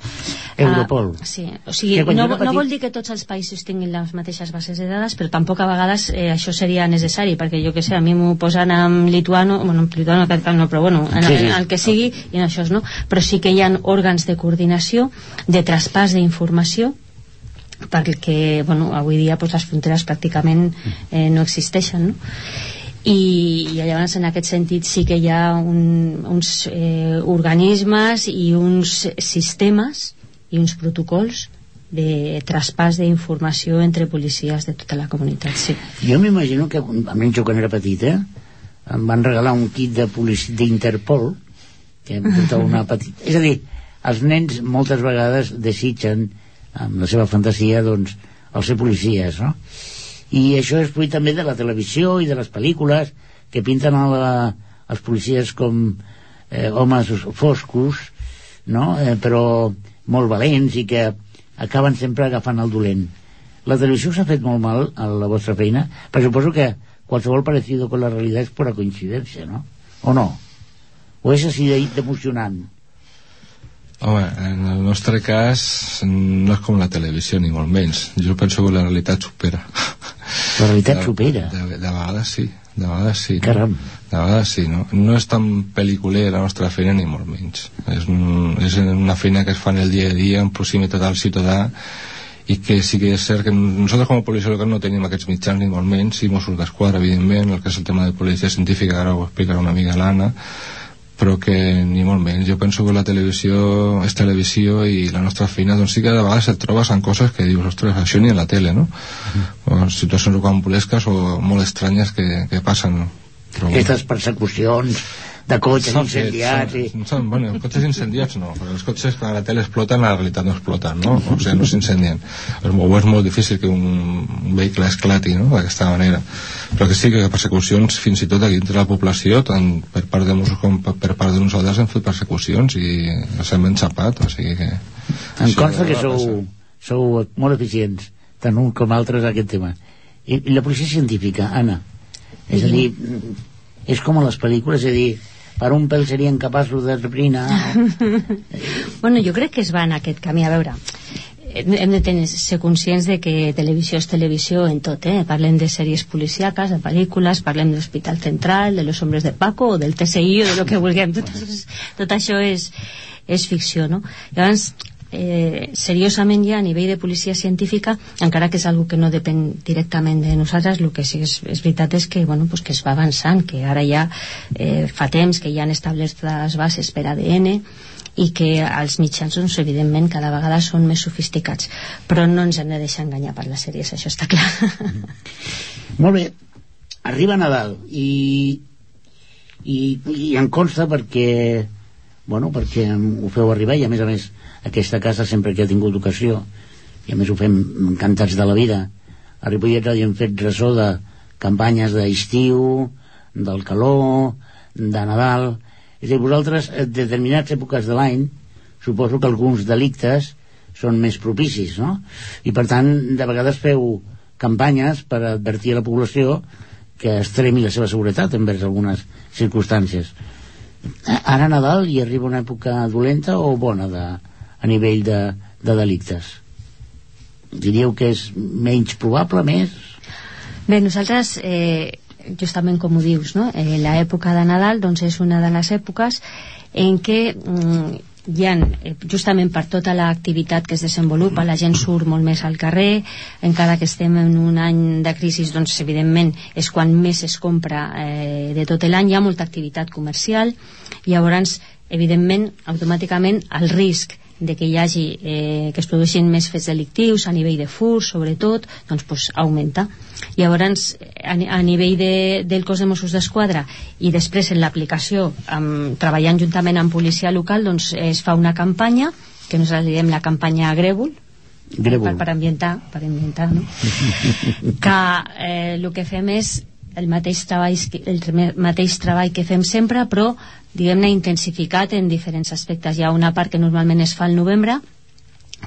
Speaker 1: Europol.
Speaker 2: Ah, sí, o sigui, no, no vol dir que tots els països tinguin les mateixes bases de dades, però tampoc a vegades eh, això seria necessari, perquè jo que sé, a mi m'ho posen en lituano, bueno, en lituano no, però bueno, en,
Speaker 1: Sí,
Speaker 2: sí,
Speaker 1: sí.
Speaker 2: en el que sigui, i en això no, però sí que hi ha òrgans de coordinació, de traspàs d'informació, perquè bueno, avui dia doncs, les fronteres pràcticament eh, no existeixen no? I, i llavors en aquest sentit sí que hi ha un, uns eh, organismes i uns sistemes i uns protocols de traspàs d'informació entre policies de tota la comunitat sí.
Speaker 1: Jo m'imagino que, almenys jo quan era petita, em van regalar un kit de policia d'Interpol, que em portava una petita... És a dir, els nens moltes vegades desitgen, amb la seva fantasia, doncs, el ser policies, no? I això és fruit també de la televisió i de les pel·lícules que pinten a la, els policies com eh, homes foscos, no? Eh, però molt valents i que acaben sempre agafant el dolent. La televisió s'ha fet molt mal a la vostra feina, però suposo que qualsevol parecido con la realitat és pura coincidència, no? O no? O és així de- d'emocionant?
Speaker 3: Home, en el nostre cas no és com la televisió, ni molt menys. Jo penso que la realitat supera.
Speaker 1: La realitat
Speaker 3: de,
Speaker 1: supera.
Speaker 3: De, de, de vegades sí, de vegades sí. no?
Speaker 1: Caram.
Speaker 3: De vegades sí, no? No és tan pel·liculer la nostra feina, ni molt menys. És, un, és una feina que es fa en el dia a dia, en proximitat al ciutadà, i que sí que és cert que nosaltres com a policia local no tenim aquests mitjans ni molt menys, sí Mossos d'Esquadra evidentment, el que és el tema de policia científica ara ho explicarà una amiga l'Anna però que ni molt menys. Jo penso que la televisió és televisió i la nostra feina doncs sí que de vegades et trobes en coses que dius ostres, això ni a la tele no? o situacions rocambolesques o molt estranyes que, que passen però,
Speaker 1: Aquestes persecucions de cotxes
Speaker 3: fet,
Speaker 1: incendiats i...
Speaker 3: són- són- bueno, cotxes incendiats no, perquè els cotxes que a la tele exploten, la realitat no exploten, no? O sigui, no s'incendien. És, molt- és molt difícil que un, un vehicle esclati, no?, d'aquesta manera. Però que sí que persecucions, fins i tot aquí entre la població, tant per part de Mossos com per, part de nosaltres, hem fet persecucions i les hem enxapat, o sigui que...
Speaker 1: Em consta que sou, sou molt eficients, tant un com altres, a aquest tema. I, i la policia científica, Anna? És a dir, és com a les pel·lícules, és a dir, per un pèl serien capaços de reprinar...
Speaker 2: Bueno, jo crec que es va en aquest camí. A veure, hem de tenir, ser conscients de que televisió és televisió en tot, eh? Parlem de sèries policíaques, de pel·lícules, parlem de l'Hospital Central, de los hombres de Paco, o del TSI, o de lo que vulguem. Tot, tot això és, és ficció, no? Llavors, eh, seriosament ja a nivell de policia científica encara que és algo que no depèn directament de nosaltres el que sí que és, és veritat és que, bueno, pues que es va avançant que ara ja eh, fa temps que ja han establert les bases per ADN i que els mitjans doncs, evidentment cada vegada són més sofisticats. Però no ens hem de deixar enganyar per les sèries això està clar.
Speaker 1: Molt bé, arriba Nadal i, i, i em consta perquè bueno, perquè ho feu arribar i a més a més aquesta casa sempre que ha tingut ocasió i a més ho fem encantats de la vida. A Ripollet Ràdio hem fet ressò de campanyes d'estiu del calor de Nadal. És a dir, vosaltres en determinades èpoques de l'any suposo que alguns delictes són més propicis no? i per tant de vegades feu campanyes per advertir a la població que extremi la seva seguretat envers algunes circumstàncies ara a Nadal hi arriba una època dolenta o bona de, a nivell de, de delictes diríeu que és menys probable, més
Speaker 2: Bé, nosaltres, eh, justament com ho dius, no? eh, l'època de Nadal doncs és una de les èpoques en què mm, hi ha, eh, justament per tota l'activitat que es desenvolupa, la gent surt molt més al carrer, encara que estem en un any de crisi, doncs evidentment és quan més es compra eh, de tot l'any, hi ha molta activitat comercial, i llavors, evidentment, automàticament el risc de que hi hagi, eh, que es produeixin més fets delictius a nivell de furs, sobretot, doncs, pues, augmenta. Llavors, a, a nivell de, del cos de Mossos d'Esquadra i després en l'aplicació, treballant juntament amb policia local, doncs es fa una campanya, que nosaltres diem la campanya Grèvol,
Speaker 1: Grèvol.
Speaker 2: per, per ambientar, per ambientar no? que eh, el que fem és el mateix treball, el mateix treball que fem sempre però diguem-ne intensificat en diferents aspectes hi ha una part que normalment es fa al novembre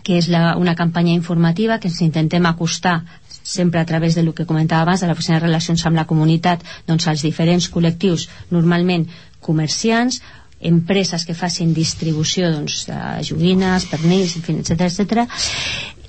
Speaker 2: que és la, una campanya informativa que ens intentem acostar sempre a través de lo que comentava abans de l'oficina de relacions amb la comunitat doncs als diferents col·lectius normalment comerciants empreses que facin distribució doncs, de joguines, pernils, en fi, etc etc.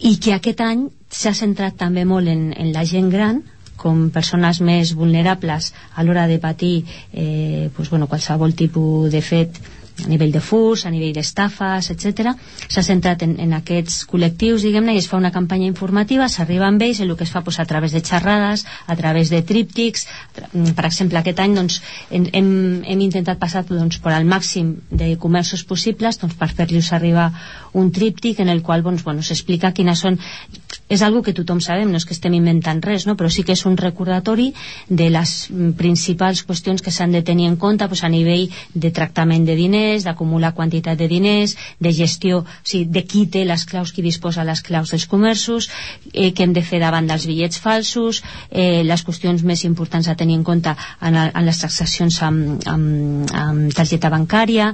Speaker 2: i que aquest any s'ha centrat també molt en, en la gent gran com persones més vulnerables a l'hora de patir eh, pues, bueno, qualsevol tipus de fet a nivell de furs, a nivell d'estafes, etc. S'ha centrat en, en aquests col·lectius, diguem-ne, i es fa una campanya informativa, s'arriba amb ells, el que es fa pues, a través de xerrades, a través de tríptics, mm, per exemple, aquest any doncs, hem, hem, hem intentat passar doncs, per al màxim de comerços possibles doncs, per fer-los arribar un tríptic en el qual doncs, bueno, s'explica quines són és algo que tothom sabem, no és que estem inventant res, no? però sí que és un recordatori de les mm, principals qüestions que s'han de tenir en compte pues, a nivell de tractament de diners, d'acumular quantitat de diners, de gestió, o sigui, de qui té les claus, qui disposa les claus dels comerços, eh, què hem de fer davant dels bitllets falsos, eh, les qüestions més importants a tenir en compte en, el, en les transaccions amb, amb, amb targeta bancària,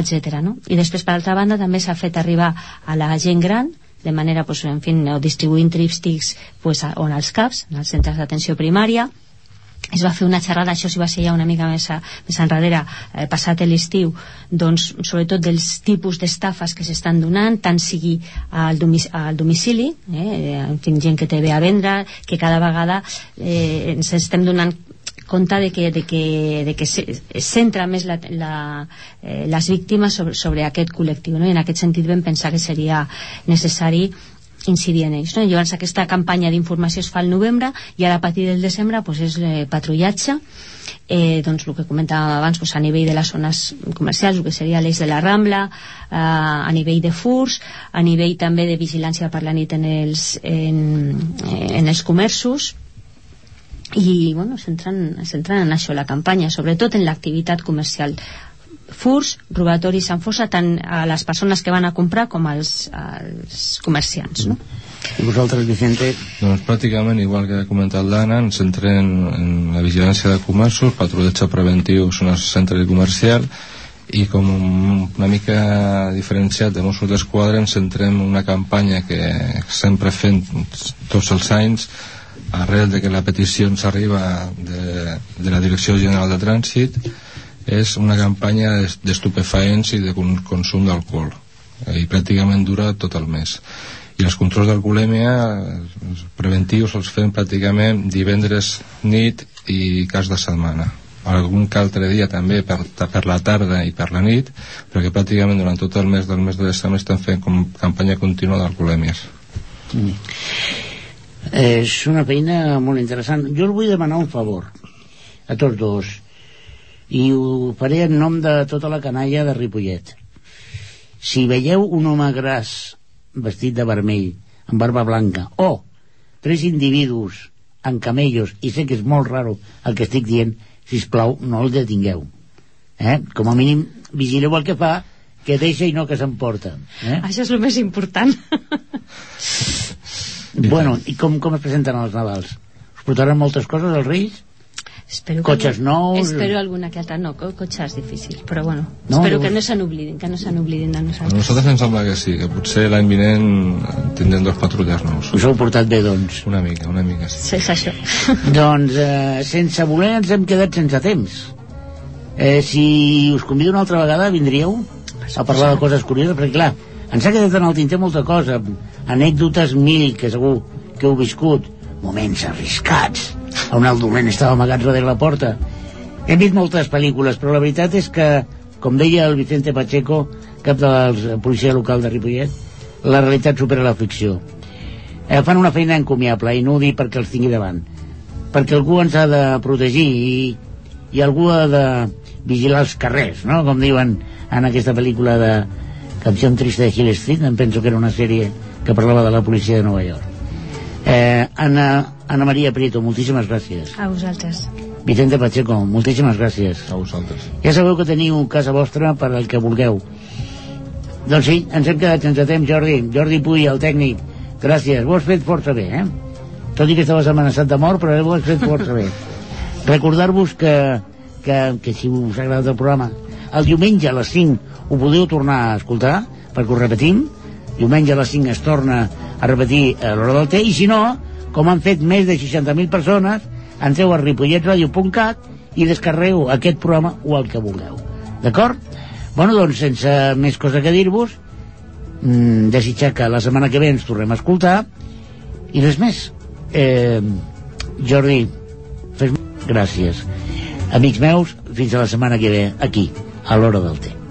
Speaker 2: etc. No? I després, per altra banda, també s'ha fet arribar a la gent gran de manera, pues, en fin, o distribuint tríptics pues, on als CAPs, en els centres d'atenció primària, es va fer una xerrada, això sí va ser ja una mica més, a, més enrere, eh, passat l'estiu, doncs, sobretot dels tipus d'estafes que s'estan donant, tant sigui al, domic al domicili, eh, en fi, gent que té bé a vendre, que cada vegada eh, ens estem donant compte de que, de que, de que se, centra més la, la, eh, les víctimes sobre, sobre aquest col·lectiu no? i en aquest sentit vam pensar que seria necessari incidir en ells. No? Llavors aquesta campanya d'informació es fa al novembre i ara a partir del desembre pues, és eh, patrullatge eh, doncs el que comentàvem abans pues, a nivell de les zones comercials, el que seria l'eix de la Rambla, eh, a nivell de furs, a nivell també de vigilància per la nit en els, en, eh, en els comerços, i bueno, centrant, centrant en això la campanya, sobretot en l'activitat comercial furs, robatoris amb força tant a les persones que van a comprar com als, als comerciants no?
Speaker 1: I vosaltres, Vicente?
Speaker 3: Doncs pràcticament igual que ha comentat l'Anna, ens centrem en la vigilància de comerços, patrullatge preventiu en el centre comercial i com una mica diferenciat de Mossos d'Esquadra ens centrem en una campanya que sempre fem tots els anys arrel de que la petició ens arriba de, de la Direcció General de Trànsit és una campanya d'estupefaents i de consum d'alcohol. I pràcticament dura tot el mes. I els controls d'alcoholèmia els preventius els fem pràcticament divendres nit i cas de setmana. Algun que altre dia també per, per la tarda i per la nit perquè pràcticament durant tot el mes del mes de desembre estem fent com campanya contínua d'alcoholèmies.
Speaker 1: Mm. és una feina molt interessant. Jo us vull demanar un favor a tots dos i ho faré en nom de tota la canalla de Ripollet si veieu un home gras vestit de vermell amb barba blanca o tres individus en camellos i sé que és molt raro el que estic dient si plau no el detingueu eh? com a mínim vigileu el que fa que deixa i no que s'emporta eh?
Speaker 2: això és el més important
Speaker 1: bueno, i com, com es presenten els Nadals? us portaran moltes coses els Reis?
Speaker 2: Espero
Speaker 1: cotxes
Speaker 2: que,
Speaker 1: nous
Speaker 2: espero alguna que altra. No, co- cotxes difícil però bueno,
Speaker 1: No,
Speaker 2: espero
Speaker 1: no.
Speaker 2: que no se n'oblidin que no se n'oblidin de
Speaker 3: a
Speaker 2: nosaltres.
Speaker 3: nosaltres ens sembla que sí que potser l'any vinent tindrem dos patrulles nous.
Speaker 1: Us heu portat bé doncs.
Speaker 3: Una mica, una mica sí.
Speaker 2: Sí, és això.
Speaker 1: Doncs eh, sense voler ens hem quedat sense temps. Eh, si us convido una altra vegada vindríeu a parlar de coses curioses perquè clar, ens ha quedat en el tinter molta cosa anècdotes mil que segur que heu viscut moments arriscats on el dolent estava amagat darrere la porta hem vist moltes pel·lícules però la veritat és que com deia el Vicente Pacheco cap de la policia local de Ripollet la realitat supera la ficció eh, fan una feina encomiable i no ho dic perquè els tingui davant perquè algú ens ha de protegir i, i algú ha de vigilar els carrers, no? Com diuen en aquesta pel·lícula de Canció trista de Hill Street, em penso que era una sèrie que parlava de la policia de Nova York. Eh, Anna, Anna Maria Prieto, moltíssimes gràcies.
Speaker 2: a vosaltres
Speaker 1: Vicente Pacheco, moltíssimes gràcies.
Speaker 3: a vosaltres
Speaker 1: Ja sabeu que teniu casa vostra per al que vulgueu. Doncs sí, ens hem quedat sense temps, Jordi. Jordi Puy, el tècnic. Gràcies, ho has fet força bé, eh? Tot i que estaves amenaçat de mort, però ho has fet força bé. Recordar-vos que, que, que si us ha agradat el programa, el diumenge a les 5 ho podeu tornar a escoltar, perquè ho repetim, diumenge a les 5 es torna a repetir a l'hora del té, i si no, com han fet més de 60.000 persones, entreu a ripolletradio.cat i descarregueu aquest programa o el que vulgueu. D'acord? Bueno, doncs, sense més cosa que dir-vos, mm, desitjar que la setmana que ve ens tornem a escoltar i res més. Eh, Jordi, fes gràcies. Amics meus, fins a la setmana que ve, aquí, a l'hora del té.